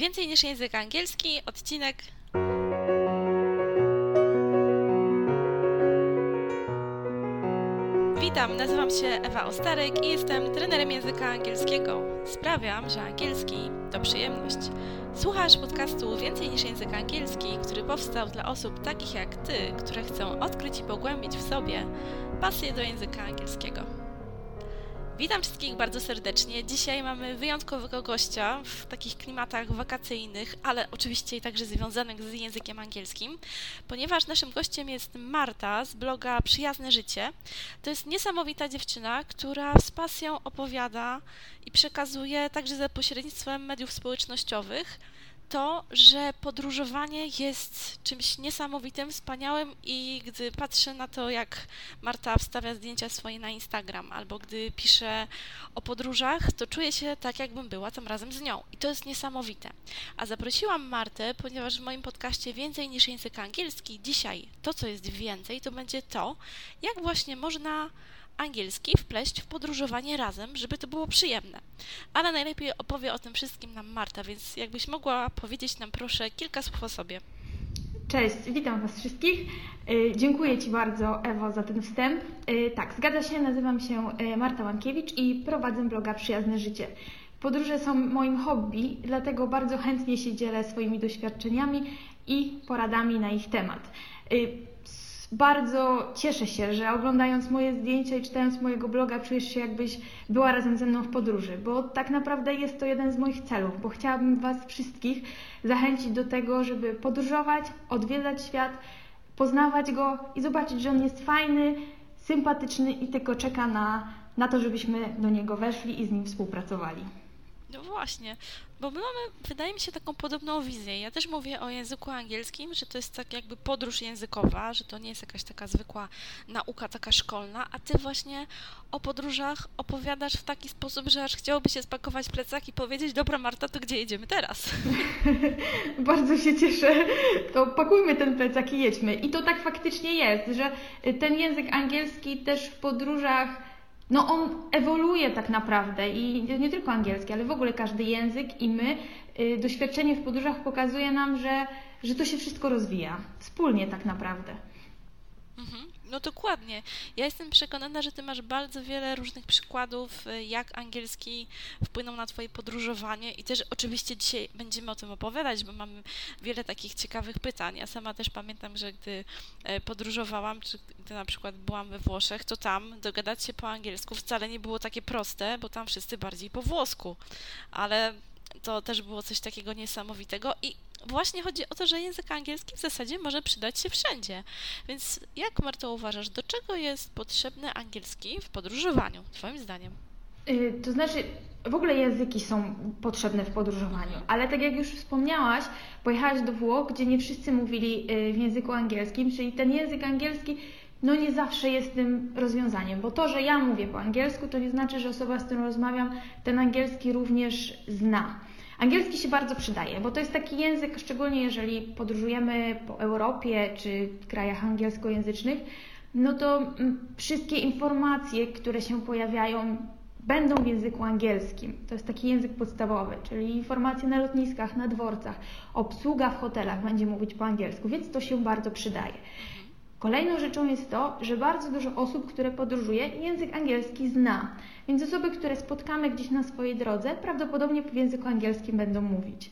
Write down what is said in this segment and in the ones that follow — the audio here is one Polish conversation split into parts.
Więcej niż język angielski, odcinek Witam, nazywam się Ewa Ostarek i jestem trenerem języka angielskiego. Sprawiam, że angielski to przyjemność. Słuchasz podcastu Więcej niż język angielski, który powstał dla osób takich jak Ty, które chcą odkryć i pogłębić w sobie pasję do języka angielskiego. Witam wszystkich bardzo serdecznie. Dzisiaj mamy wyjątkowego gościa w takich klimatach wakacyjnych, ale oczywiście także związanych z językiem angielskim, ponieważ naszym gościem jest Marta z bloga Przyjazne Życie. To jest niesamowita dziewczyna, która z pasją opowiada i przekazuje także za pośrednictwem mediów społecznościowych to, że podróżowanie jest czymś niesamowitym, wspaniałym i gdy patrzę na to, jak Marta wstawia zdjęcia swoje na Instagram, albo gdy pisze o podróżach, to czuję się tak, jakbym była tam razem z nią. I to jest niesamowite. A zaprosiłam Martę, ponieważ w moim podcaście więcej niż język angielski, dzisiaj to, co jest więcej, to będzie to, jak właśnie można angielski wpleść w podróżowanie razem, żeby to było przyjemne. Ale najlepiej opowie o tym wszystkim nam Marta, więc jakbyś mogła powiedzieć nam proszę kilka słów o sobie. Cześć, witam Was wszystkich. E, dziękuję Ci bardzo, Ewo, za ten wstęp. E, tak, zgadza się, nazywam się e, Marta Mankiewicz i prowadzę bloga Przyjazne Życie. Podróże są moim hobby, dlatego bardzo chętnie się dzielę swoimi doświadczeniami i poradami na ich temat. Bardzo cieszę się, że oglądając moje zdjęcia i czytając mojego bloga, czujesz się jakbyś była razem ze mną w podróży, bo tak naprawdę jest to jeden z moich celów, bo chciałabym Was wszystkich zachęcić do tego, żeby podróżować, odwiedzać świat, poznawać go i zobaczyć, że on jest fajny, sympatyczny i tylko czeka na, na to, żebyśmy do niego weszli i z nim współpracowali. No właśnie, bo my mamy, wydaje mi się, taką podobną wizję. Ja też mówię o języku angielskim, że to jest tak jakby podróż językowa, że to nie jest jakaś taka zwykła nauka, taka szkolna, a ty właśnie o podróżach opowiadasz w taki sposób, że aż chciałoby się spakować plecak i powiedzieć, dobra Marta, to gdzie jedziemy teraz? Bardzo się cieszę. To pakujmy ten plecak i jedźmy. I to tak faktycznie jest, że ten język angielski też w podróżach no on ewoluuje tak naprawdę i nie tylko angielski, ale w ogóle każdy język i my, y, doświadczenie w podróżach pokazuje nam, że, że to się wszystko rozwija wspólnie tak naprawdę. Mhm. No dokładnie. Ja jestem przekonana, że Ty masz bardzo wiele różnych przykładów, y, jak angielski wpłynął na Twoje podróżowanie i też oczywiście dzisiaj będziemy o tym opowiadać, bo mamy wiele takich ciekawych pytań. Ja sama też pamiętam, że gdy e, podróżowałam, czy gdy na przykład byłam we Włoszech, to tam dogadać się po angielsku wcale nie było takie proste, bo tam wszyscy bardziej po włosku, ale to też było coś takiego niesamowitego i właśnie chodzi o to, że język angielski w zasadzie może przydać się wszędzie. Więc jak, Marto, uważasz, do czego jest potrzebny angielski w podróżowaniu, Twoim zdaniem? Yy, to znaczy, w ogóle języki są potrzebne w podróżowaniu, ale tak jak już wspomniałaś, pojechałaś do Włoch, gdzie nie wszyscy mówili yy, w języku angielskim, czyli ten język angielski no nie zawsze jest tym rozwiązaniem, bo to, że ja mówię po angielsku, to nie znaczy, że osoba, z którą rozmawiam, ten angielski również zna. Angielski się bardzo przydaje, bo to jest taki język, szczególnie jeżeli podróżujemy po Europie czy krajach angielskojęzycznych, no to mm, wszystkie informacje, które się pojawiają, będą w języku angielskim. To jest taki język podstawowy, czyli informacje na lotniskach, na dworcach, obsługa w hotelach będzie mówić po angielsku, więc to się bardzo przydaje. Kolejną rzeczą jest to, że bardzo dużo osób, które podróżuje, język angielski zna. Więc osoby, które spotkamy gdzieś na swojej drodze, prawdopodobnie w języku angielskim będą mówić.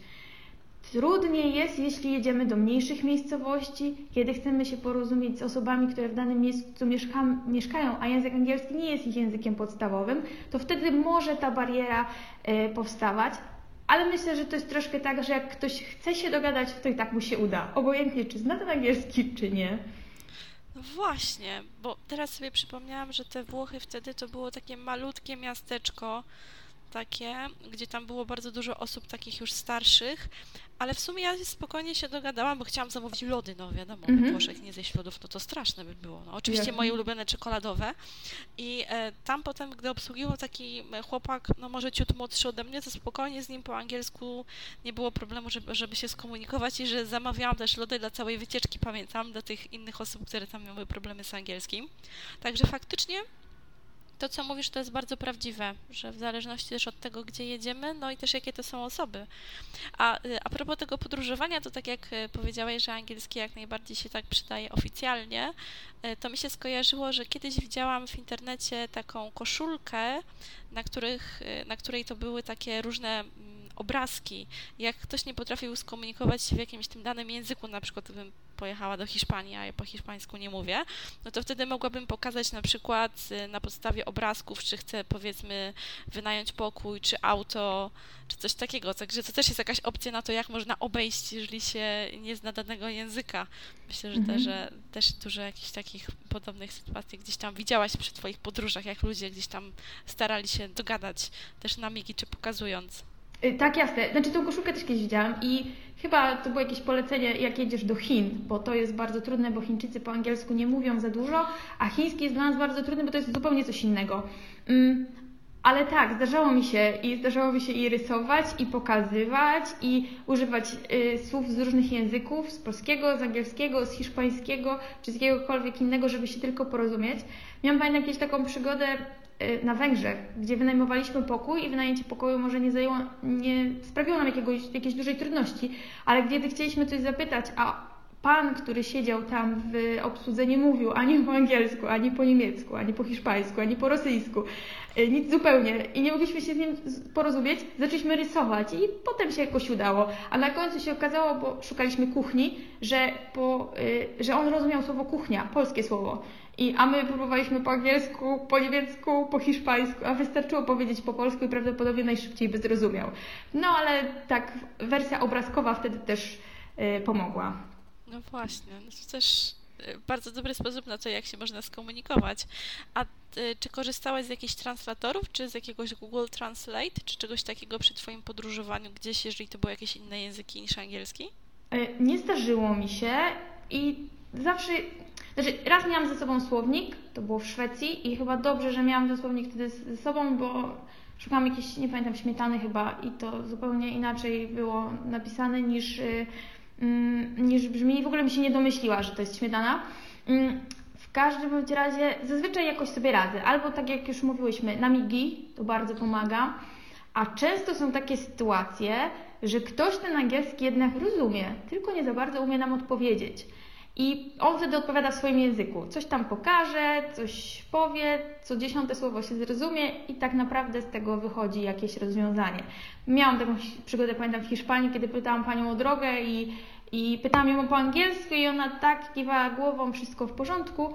Trudniej jest, jeśli jedziemy do mniejszych miejscowości, kiedy chcemy się porozumieć z osobami, które w danym miejscu mieszka, mieszkają, a język angielski nie jest ich językiem podstawowym, to wtedy może ta bariera y, powstawać. Ale myślę, że to jest troszkę tak, że jak ktoś chce się dogadać, to i tak mu się uda. Obojętnie, czy zna ten angielski, czy nie. Właśnie, bo teraz sobie przypomniałam, że te Włochy wtedy to było takie malutkie miasteczko, takie, gdzie tam było bardzo dużo osób takich już starszych, ale w sumie ja spokojnie się dogadałam, bo chciałam zamówić lody, no wiadomo, mm -hmm. Włoszech nie zjeść lodów, no to straszne by było. No, oczywiście moje ulubione czekoladowe i e, tam potem, gdy obsługiwał taki chłopak, no może ciut młodszy ode mnie, to spokojnie z nim po angielsku nie było problemu, żeby, żeby się skomunikować i że zamawiałam też lody dla całej wycieczki, pamiętam, dla tych innych osób, które tam miały problemy z angielskim. Także faktycznie to, co mówisz, to jest bardzo prawdziwe, że w zależności też od tego, gdzie jedziemy, no i też jakie to są osoby. A, y, a propos tego podróżowania, to tak jak y, powiedziałeś, że angielski jak najbardziej się tak przydaje oficjalnie, y, to mi się skojarzyło, że kiedyś widziałam w internecie taką koszulkę, na, których, na której to były takie różne obrazki. Jak ktoś nie potrafił skomunikować się w jakimś tym danym języku, na przykład bym pojechała do Hiszpanii, a ja po hiszpańsku nie mówię, no to wtedy mogłabym pokazać na przykład y, na podstawie obrazków, czy chcę powiedzmy wynająć pokój, czy auto, czy coś takiego. Także to też jest jakaś opcja na to, jak można obejść, jeżeli się nie zna danego języka. Myślę, że, mhm. te, że też dużo jakichś takich podobnych sytuacji gdzieś tam widziałaś przy Twoich podróżach, jak ludzie gdzieś tam starali się dogadać, też na migi, czy pokazując. Y, tak, jasne. Znaczy tą koszulkę też kiedyś widziałam i chyba to było jakieś polecenie, jak jedziesz do Chin, bo to jest bardzo trudne, bo Chińczycy po angielsku nie mówią za dużo, a chiński jest dla nas bardzo trudny, bo to jest zupełnie coś innego. Mm, ale tak, zdarzało mi się i zdarzało mi się i rysować, i pokazywać, i używać y, słów z różnych języków, z polskiego, z angielskiego, z hiszpańskiego, czy z jakiegokolwiek innego, żeby się tylko porozumieć. Miałam pamiętam jakąś taką przygodę na Węgrzech, gdzie wynajmowaliśmy pokój i wynajęcie pokoju może nie, zajęło, nie sprawiło nam jakiegoś, jakiejś dużej trudności, ale kiedy chcieliśmy coś zapytać, a pan, który siedział tam w obsłudze nie mówił ani po angielsku, ani po niemiecku, ani po hiszpańsku, ani po rosyjsku, y, nic zupełnie i nie mogliśmy się z nim porozumieć, zaczęliśmy rysować i potem się jakoś udało, a na końcu się okazało, bo szukaliśmy kuchni, że, po, y, że on rozumiał słowo kuchnia, polskie słowo i, a my próbowaliśmy po angielsku, po niemiecku, po hiszpańsku, a wystarczyło powiedzieć po polsku i prawdopodobnie najszybciej by zrozumiał. No ale tak, wersja obrazkowa wtedy też y, pomogła. No właśnie, no to też y, bardzo dobry sposób na to, jak się można skomunikować. A y, czy korzystałaś z jakichś translatorów, czy z jakiegoś Google Translate, czy czegoś takiego przy Twoim podróżowaniu gdzieś, jeżeli to były jakieś inne języki niż angielski? Nie zdarzyło mi się i zawsze znaczy, raz miałam ze sobą słownik, to było w Szwecji i chyba dobrze, że miałam ten słownik wtedy ze sobą, bo szukałam jakiejś, nie pamiętam, śmietany chyba i to zupełnie inaczej było napisane niż, y, mm, niż brzmi. W ogóle mi się nie domyśliła, że to jest śmietana. Mm, w każdym razie zazwyczaj jakoś sobie radzę. Albo tak jak już mówiłyśmy, na migi, to bardzo pomaga. A często są takie sytuacje, że ktoś ten angielski jednak rozumie, tylko nie za bardzo umie nam odpowiedzieć. I on wtedy odpowiada w swoim języku. Coś tam pokaże, coś powie, co dziesiąte słowo się zrozumie i tak naprawdę z tego wychodzi jakieś rozwiązanie. Miałam taką przygodę, pamiętam, w Hiszpanii, kiedy pytałam panią o drogę i, i pytałam ją po angielsku i ona tak kiwała głową, wszystko w porządku,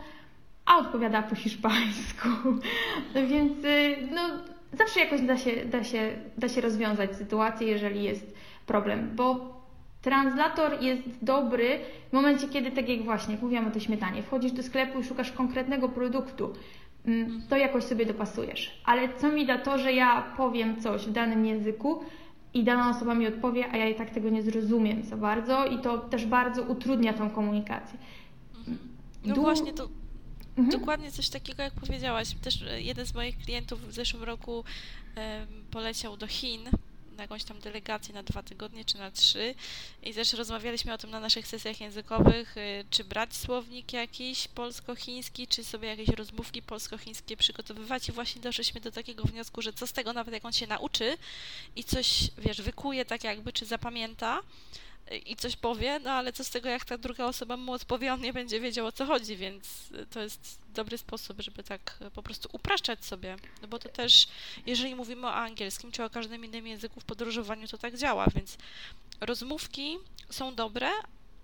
a odpowiada po hiszpańsku. Więc y, no, zawsze jakoś da się, da, się, da się rozwiązać sytuację, jeżeli jest problem, bo Translator jest dobry w momencie, kiedy, tak jak właśnie, jak mówiłam o tej śmietanie, wchodzisz do sklepu i szukasz konkretnego produktu, mm, to jakoś sobie dopasujesz. Ale co mi da to, że ja powiem coś w danym języku i dana osoba mi odpowie, a ja i tak tego nie zrozumiem za bardzo i to też bardzo utrudnia tą komunikację. No du właśnie, to mhm. dokładnie coś takiego, jak powiedziałaś. Też e, jeden z moich klientów w zeszłym roku poleciał do Chin na jakąś tam delegację na dwa tygodnie czy na trzy. I też rozmawialiśmy o tym na naszych sesjach językowych, y, czy brać słownik jakiś polsko-chiński, czy sobie jakieś rozmówki polsko-chińskie przygotowywać. I właśnie doszliśmy do takiego wniosku, że co z tego nawet jak on się nauczy i coś, wiesz, wykuje tak jakby, czy zapamięta, i coś powie, no ale co z tego, jak ta druga osoba mu odpowie, on nie będzie wiedział o co chodzi, więc to jest dobry sposób, żeby tak po prostu upraszczać sobie. No bo to też, jeżeli mówimy o angielskim, czy o każdym innym języku w podróżowaniu, to tak działa, więc rozmówki są dobre,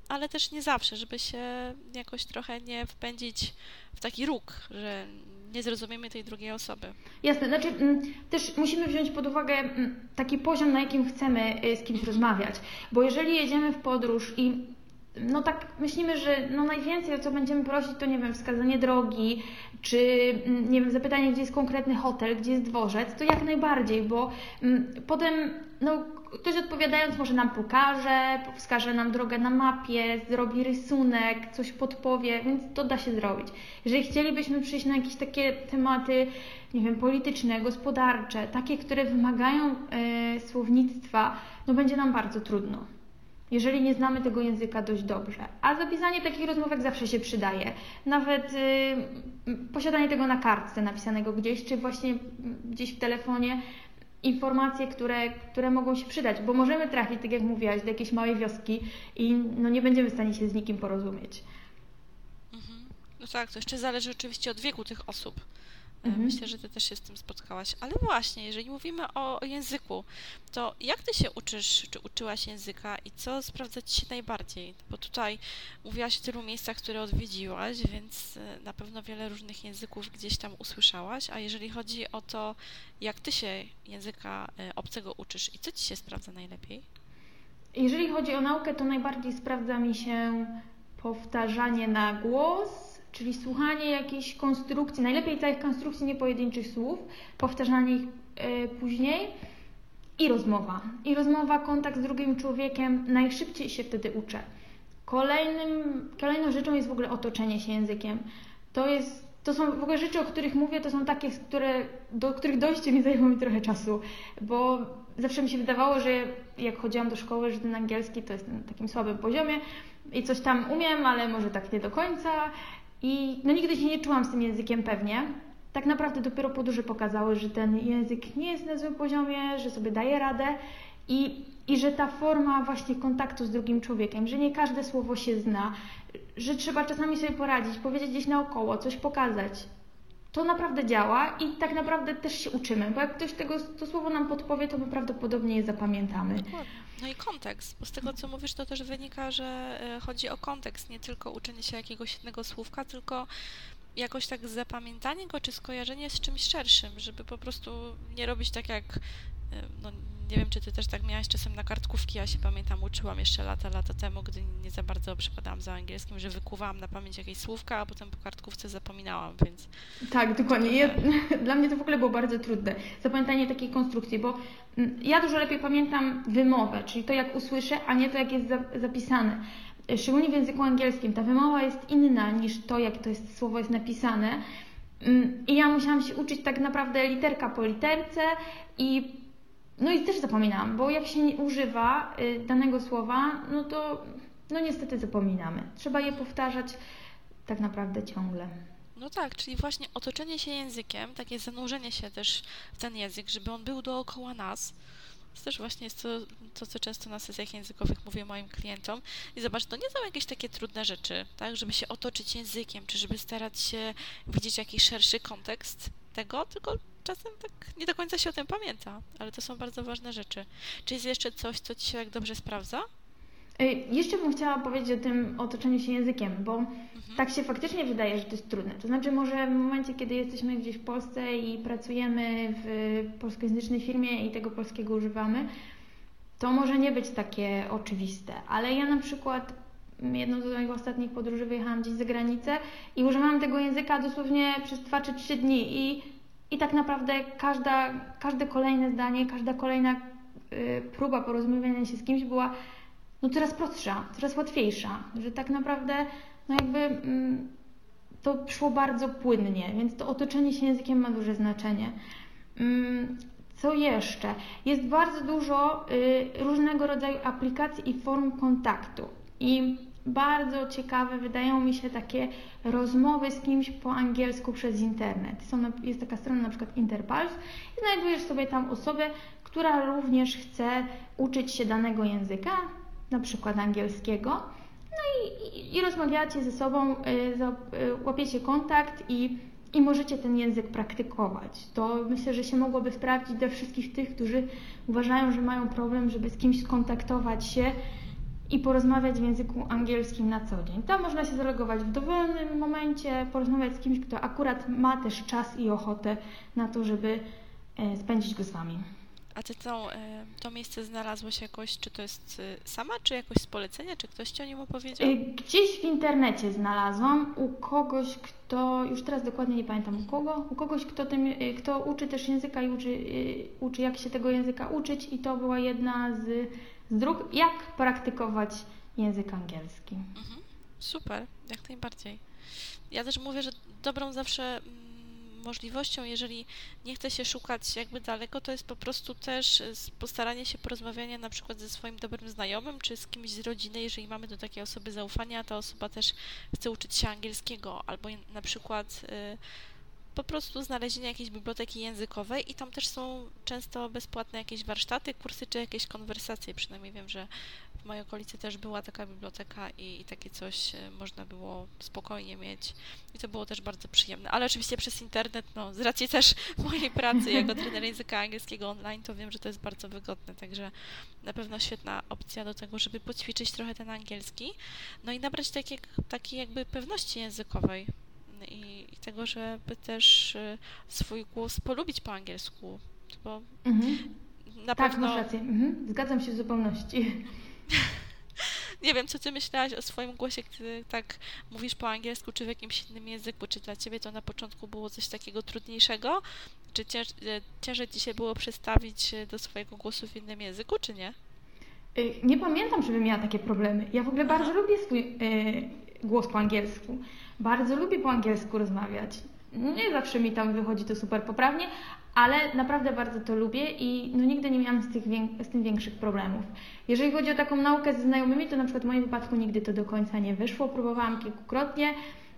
ale też nie zawsze, żeby się jakoś trochę nie wpędzić w taki róg, że nie zrozumiemy tej drugiej osoby. Jasne, znaczy mm, też musimy wziąć pod uwagę mm, taki poziom, na jakim chcemy y, z kimś rozmawiać, bo jeżeli jedziemy w podróż i no tak myślimy, że no najwięcej o co będziemy prosić to nie wiem, wskazanie drogi, czy mm, nie wiem, zapytanie gdzie jest konkretny hotel, gdzie jest dworzec, to jak najbardziej, bo potem no ktoś odpowiadając może nam pokaże, wskaże nam drogę na mapie, zrobi rysunek, coś podpowie, więc to da się zrobić. Jeżeli chcielibyśmy przyjść na jakieś takie tematy, nie wiem, polityczne, gospodarcze, takie, które wymagają e, słownictwa, no będzie nam bardzo trudno. jeżeli nie znamy tego języka dość dobrze. A zapisanie takich rozmówek zawsze się przydaje. Nawet y, posiadanie tego na kartce napisanego gdzieś, czy właśnie gdzieś w telefonie, informacje, które, które mogą się przydać, bo możemy trafić, tak jak mówiłaś, do jakiejś małej wioski i no, nie będziemy w stanie się z nikim porozumieć. Mhm. No tak, to jeszcze zależy oczywiście od wieku tych osób. E, Mhm. Myślę, że ty też się z tym spotkałaś. Ale właśnie, jeżeli mówimy o, o języku, to jak ty się uczysz, czy uczyłaś języka i co sprawdza ci się najbardziej? Bo tutaj mówiłaś o tylu miejscach, które odwiedziłaś, więc e, na pewno wiele różnych języków gdzieś tam usłyszałaś. A jeżeli chodzi o to, jak ty się języka e, obcego uczysz i co ci się sprawdza najlepiej? Jeżeli chodzi o naukę, to najbardziej sprawdza mi się powtarzanie na głos, czyli słuchanie jakiejś konstrukcji, najlepiej całych konstrukcji, nie pojedynczych słów, powtarzanie ich e, później i rozmowa. I rozmowa, kontakt z drugim człowiekiem, najszybciej się wtedy uczę. Kolejnym, kolejną rzeczą jest w ogóle otoczenie się językiem. To jest, to są w ogóle rzeczy, o których mówię, to są takie, które, do których dojście mi zajęło mi trochę czasu, bo zawsze mi się wydawało, że jak chodziłam do szkoły, że ten angielski to jest na takim słabym poziomie i coś tam umiem, ale może tak nie do końca. I no nigdy się nie czułam z tym językiem pewnie. Tak naprawdę dopiero podróże pokazały, że ten język nie jest na złym poziomie, że sobie daje radę i, i że ta forma właśnie kontaktu z drugim człowiekiem, że nie każde słowo się zna, że trzeba czasami sobie poradzić, powiedzieć gdzieś naokoło, coś pokazać. To naprawdę działa i tak naprawdę też się uczymy, bo jak ktoś tego, to słowo nam podpowie, to my prawdopodobnie je zapamiętamy. No i kontekst, bo z tego co mówisz, to też wynika, że e, chodzi o kontekst, nie tylko uczenie się jakiegoś jednego słówka, tylko jakoś tak zapamiętanie go czy skojarzenie z czymś szerszym, żeby po prostu nie robić tak jak, no nie wiem, czy ty też tak miałaś czasem na kartkówki, ja się pamiętam, uczyłam jeszcze lata, lata temu, gdy nie za bardzo przepadałam za angielskim, że wykuwałam na pamięć jakieś słówka, a potem po kartkówce zapominałam, więc Tak, dokładnie. Ja, dla mnie to w ogóle było bardzo trudne. Zapamiętanie takiej konstrukcji, bo mm, ja dużo lepiej pamiętam wymowę, czyli to jak usłyszę, a nie to jak jest za, zapisane. Szczególnie w języku angielskim ta wymowa jest inna niż to, jak to jest, słowo jest napisane. Mm, I ja musiałam się uczyć tak naprawdę literka po literce i no i też zapominałam, bo jak się nie używa y, danego słowa, no to no niestety zapominamy. Trzeba je powtarzać tak naprawdę ciągle. No tak, czyli właśnie otoczenie się językiem, takie zanurzenie się też w ten język, żeby on był dookoła nas. To też właśnie jest to, to, co często na sesjach językowych mówię moim klientom. I zobacz, to nie są jakieś takie trudne rzeczy, tak, żeby się otoczyć językiem, czy żeby starać się widzieć jakiś szerszy kontekst tego, tylko czasem tak nie do końca się o tym pamięta, ale to są bardzo ważne rzeczy. Czy jest jeszcze coś, co Ci się tak dobrze sprawdza? Y, Jeszcze bym chciała powiedzieć o tym otoczeniu się językiem, bo Mhm. tak się faktycznie wydaje, że to jest trudne. To znaczy, może w momencie, kiedy jesteśmy gdzieś w Polsce i pracujemy w polskojęzycznej firmie i tego polskiego używamy, to może nie być takie oczywiste. Ale ja na przykład mm, jedną z moich ostatnich podróży wyjechałam gdzieś za granicę i używałam tego języka dosłownie przez 2 czy 3 dni i, i tak naprawdę każda, każde kolejne zdanie, każda kolejna y, próba porozumiewania się z kimś była no coraz prostsza, coraz łatwiejsza, że tak naprawdę no jakby mm, to szło bardzo płynnie, więc to otoczenie się językiem ma duże znaczenie. Mm, co jeszcze? Jest bardzo dużo y, różnego rodzaju aplikacji i form kontaktu i bardzo ciekawe wydają mi się takie rozmowy z kimś po angielsku przez internet. Są, jest taka strona na przykład Interpulse i znajdujesz sobie tam osobę, która również chce uczyć się danego języka, na przykład angielskiego. No i, i, i rozmawiacie ze sobą, y, y, łapiecie kontakt i, i możecie ten język praktykować. To myślę, że się mogłoby sprawdzić dla wszystkich tych, którzy uważają, że mają problem, żeby z kimś skontaktować się i porozmawiać w języku angielskim na co dzień. Tam można się zalogować w dowolnym momencie, porozmawiać z kimś, kto akurat ma też czas i ochotę na to, żeby e, spędzić go z Wami. A ty tą, e, to miejsce znalazłeś jakoś, czy to jest e, sama, czy jakoś z polecenia, czy ktoś ci o nim opowiedział? Y, Gdzieś w internecie znalazłam u kogoś, kto, już teraz dokładnie nie pamiętam u kogo, u kogoś, kto, tym, kto uczy też języka i uczy, uczy, jak się tego języka uczyć i to była jedna z, z dróg, jak praktykować język angielski. Mhm. Super, jak najbardziej. Ja też mówię, że dobrą zawsze mm, możliwością, jeżeli nie chce się szukać jakby daleko, to jest po prostu też postaranie się porozmawiania na przykład ze swoim dobrym znajomym, czy z kimś z rodziny, jeżeli mamy do takiej osoby zaufania, ta osoba też chce uczyć się angielskiego, albo na przykład y, po prostu znalezienie jakiejś biblioteki językowej i tam też są często bezpłatne jakieś warsztaty, kursy czy jakieś konwersacje. Przynajmniej wiem, że w mojej okolicy też była taka biblioteka i, i takie coś e, można było spokojnie mieć. I to było też bardzo przyjemne. Ale oczywiście przez internet, no z racji też mojej pracy jako trener języka angielskiego online, to wiem, że to jest bardzo wygodne. Także na pewno świetna opcja do tego, żeby poćwiczyć trochę ten angielski. No i nabrać takie, takiej jakby pewności językowej i, i tego, żeby też y, swój głos polubić po angielsku. Bo mhm. na tak, pewno... masz rację. Mhm. Zgadzam się w zupełności. Nie wiem, co ty myślałaś o swoim głosie, gdy tak mówisz po angielsku, czy w jakimś innym języku? Czy dla ciebie to na początku było coś takiego trudniejszego? Czy cięż, y, ciężej ci się było przestawić y, do swojego głosu w innym języku, czy nie? Nie pamiętam, żebym miała takie problemy. Ja w ogóle bardzo lubię swój y, głos po angielsku. Bardzo lubię po angielsku rozmawiać. Nie zawsze mi tam wychodzi to super poprawnie, ale naprawdę bardzo to lubię i no nigdy nie miałam z, tych, z tym większych problemów. Jeżeli chodzi o taką naukę ze znajomymi, to na przykład w moim wypadku nigdy to do końca nie wyszło. Próbowałam kilkukrotnie.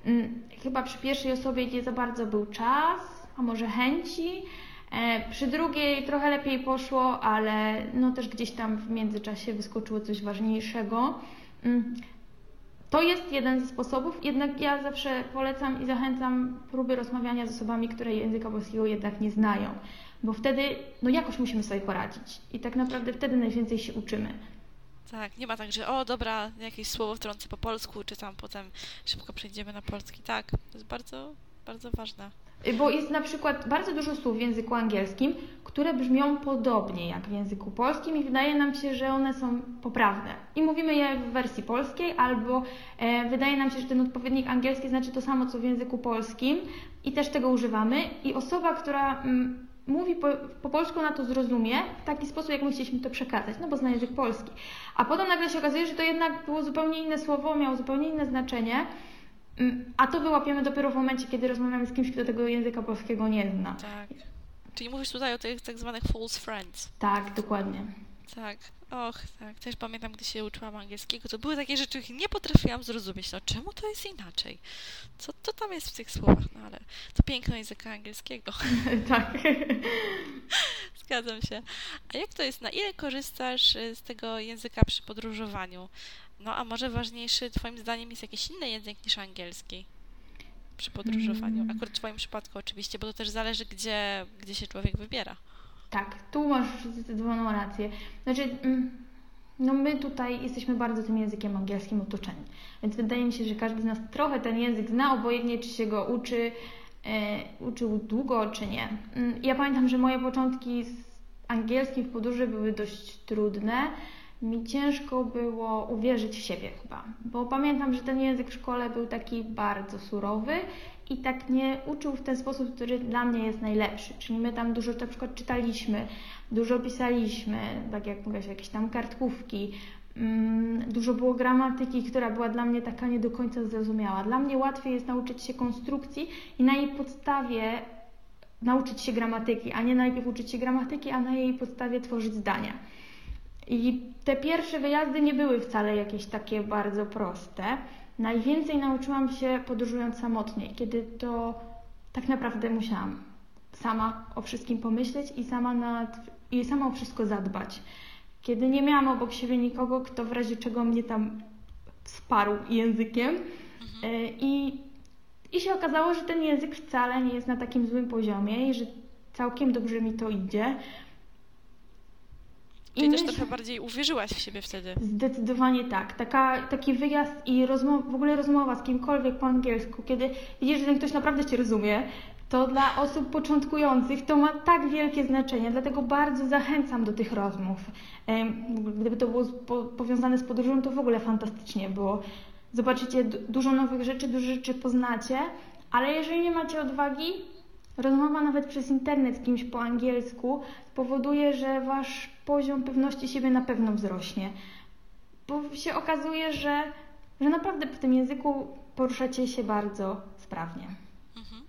Mm, chyba przy pierwszej osobie nie za bardzo był czas, a może chęci. E, przy drugiej trochę lepiej poszło, ale no też gdzieś tam w międzyczasie wyskoczyło coś ważniejszego. To jest jeden ze sposobów, jednak ja zawsze polecam i zachęcam próby rozmawiania z osobami, które języka polskiego jednak nie znają, bo wtedy no jakoś musimy sobie poradzić i tak naprawdę wtedy najwięcej się uczymy. Tak, nie ma tak, że o dobra, jakieś słowo wtrącę po polsku, czy tam potem szybko przejdziemy na polski. Tak, to jest bardzo, bardzo ważne. Bo jest na przykład bardzo dużo słów w języku angielskim, które brzmią podobnie jak w języku polskim i wydaje nam się, że one są poprawne. I mówimy je w wersji polskiej, albo e, wydaje nam się, że ten odpowiednik angielski znaczy to samo co w języku polskim i też tego używamy. I osoba, która mm, mówi po, po polsku, na to zrozumie w taki sposób, jak my chcieliśmy to przekazać, no bo zna język polski. A potem nagle się okazuje, że to jednak było zupełnie inne słowo, miało zupełnie inne znaczenie. Mm, a to wyłapiemy dopiero w momencie, kiedy rozmawiamy z kimś, kto tego języka polskiego nie zna. Tak. Czyli mówisz tutaj o tych tak zwanych false friends. Tak, dokładnie. Tak. Och, tak. Też pamiętam, gdy się uczyłam angielskiego, to były takie rzeczy, których nie potrafiłam zrozumieć. No czemu to jest inaczej? Co to tam jest w tych słowach? No ale to piękno języka angielskiego. tak. Zgadzam się. A jak to jest? Na ile korzystasz y, z tego języka przy podróżowaniu? No a może ważniejszy Twoim zdaniem jest jakiś inny język niż angielski przy podróżowaniu? Mm. Akurat w Twoim przypadku oczywiście, bo to też zależy, gdzie, gdzie się człowiek wybiera. Tak, tu masz zdecydowaną rację. Znaczy, mm, no my tutaj jesteśmy bardzo tym językiem angielskim otoczeni, więc wydaje mi się, że każdy z nas trochę ten język zna, obojętnie czy się go uczy, e, uczył długo, czy nie. Mm, ja pamiętam, że moje początki z angielskim w podróży były dość trudne mi ciężko było uwierzyć w siebie chyba, bo pamiętam, że ten język w szkole był taki bardzo surowy i tak nie uczył w ten sposób, który dla mnie jest najlepszy. Czyli my tam dużo na przykład czytaliśmy, dużo pisaliśmy, tak jak mówię, jakieś tam kartkówki, mm, dużo było gramatyki, która była dla mnie taka nie do końca zrozumiała. Dla mnie łatwiej jest nauczyć się konstrukcji i na jej podstawie nauczyć się gramatyki, a nie najpierw uczyć się gramatyki, a na jej podstawie tworzyć zdania. I te pierwsze wyjazdy nie były wcale jakieś takie bardzo proste. Najwięcej nauczyłam się podróżując samotnie, kiedy to tak naprawdę musiałam sama o wszystkim pomyśleć i sama, nad, i sama o wszystko zadbać. Kiedy nie miałam obok siebie nikogo, kto w razie czego mnie tam wsparł językiem. Mhm. E, I, I się okazało, że ten język wcale nie jest na takim złym poziomie i że całkiem dobrze mi to idzie. Czyli I też myśl... trochę bardziej uwierzyłaś w siebie wtedy. Zdecydowanie tak. Taka, taki wyjazd i rozmowa, w ogóle rozmowa z kimkolwiek po angielsku, kiedy widzisz, że ten ktoś naprawdę Cię rozumie, to dla osób początkujących to ma tak wielkie znaczenie, dlatego bardzo zachęcam do tych rozmów. Gdyby to było powiązane z podróżą, to w ogóle fantastycznie było. Zobaczycie dużo nowych rzeczy, dużo rzeczy poznacie, ale jeżeli nie macie odwagi, Rozmowa nawet przez internet z kimś po angielsku spowoduje, że wasz poziom pewności siebie na pewno wzrośnie. Bo się okazuje, że, że naprawdę w tym języku poruszacie się bardzo sprawnie. Mhm.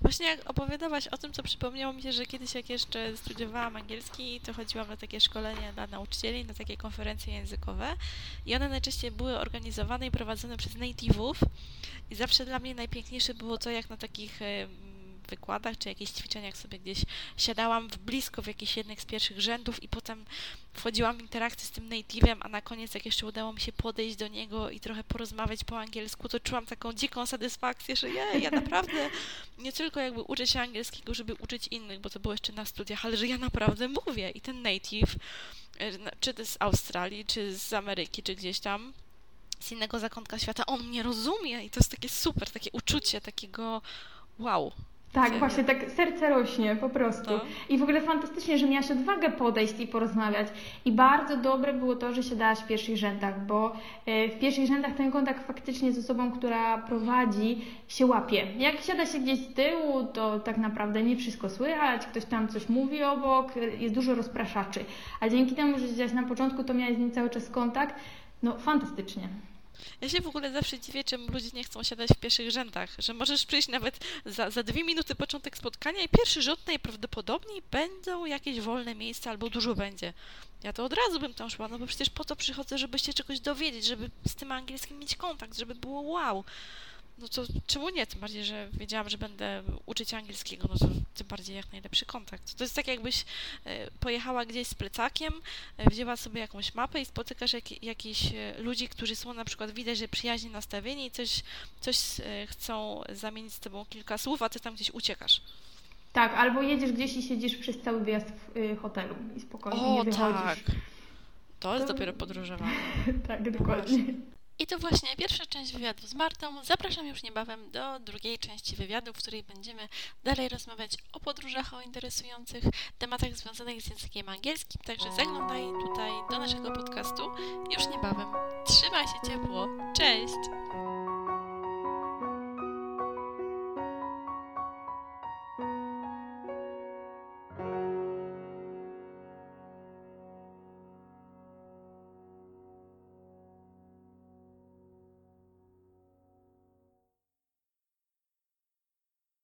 Właśnie jak opowiadałaś o tym, to przypomniało mi się, że kiedyś jak jeszcze studiowałam angielski, to chodziłam na takie szkolenia dla nauczycieli, na takie konferencje językowe i one najczęściej były organizowane i prowadzone przez native'ów i zawsze dla mnie najpiękniejsze było to, jak na takich wykładach czy jakichś ćwiczeniach sobie gdzieś siadałam w blisko w jakichś jednych z pierwszych rzędów i potem wchodziłam w interakcję z tym native'em, a na koniec jak jeszcze udało mi się podejść do niego i trochę porozmawiać po angielsku, to czułam taką dziką satysfakcję, że je, ja naprawdę nie tylko jakby uczę się angielskiego, żeby uczyć innych, bo to było jeszcze na studiach, ale że ja naprawdę mówię. I ten native, e, czy to z Australii, czy z Ameryki, czy gdzieś tam, z innego zakątka świata, on mnie rozumie i to jest takie super, takie uczucie takiego wow, tak, właśnie tak serce rośnie po prostu. No. I w ogóle fantastycznie, że miałaś odwagę podejść i porozmawiać. I bardzo dobre było to, że siadałaś w pierwszych rzędach, bo e, w pierwszych rzędach ten kontakt faktycznie z osobą, która prowadzi, się łapie. Jak siada się gdzieś z tyłu, to tak naprawdę nie wszystko słychać, ktoś tam coś mówi obok, jest dużo rozpraszaczy. A dzięki temu, że siedziałaś na początku, to miałaś z nim cały czas kontakt, no fantastycznie. Ja się w ogóle zawsze dziwię, czemu ludzie nie chcą siadać w pierwszych rzędach, że możesz przyjść nawet za, za dwie minuty początek spotkania i pierwszy rząd najprawdopodobniej będą jakieś wolne miejsca albo dużo będzie. Ja to od razu bym tam szła, no bo przecież po to przychodzę, żeby się czegoś dowiedzieć, żeby z tym angielskim mieć kontakt, żeby było wow no to czemu nie? Tym bardziej, że wiedziałam, że będę uczyć angielskiego, no to tym bardziej jak najlepszy kontakt. To jest tak, jakbyś e, pojechała gdzieś z plecakiem, e, wzięła sobie jakąś mapę i spotykasz jak, jakichś e, ludzi, którzy są na przykład, widać, że przyjaźnie nastawieni i coś, coś chcą zamienić z tobą kilka słów, a ty tam gdzieś uciekasz. Tak, albo jedziesz gdzieś i siedzisz przez cały wyjazd w y, hotelu i spokojnie o, nie wychodzisz. tak. To jest to... dopiero podróżowanie. tak, dokładnie. I to właśnie pierwsza część wywiadu z Martą. Zapraszam już niebawem do drugiej części wywiadu, w której będziemy dalej rozmawiać o podróżach, o interesujących tematach związanych z językiem angielskim. Także zaglądaj tutaj do naszego podcastu już niebawem. Trzymaj się ciepło. Cześć!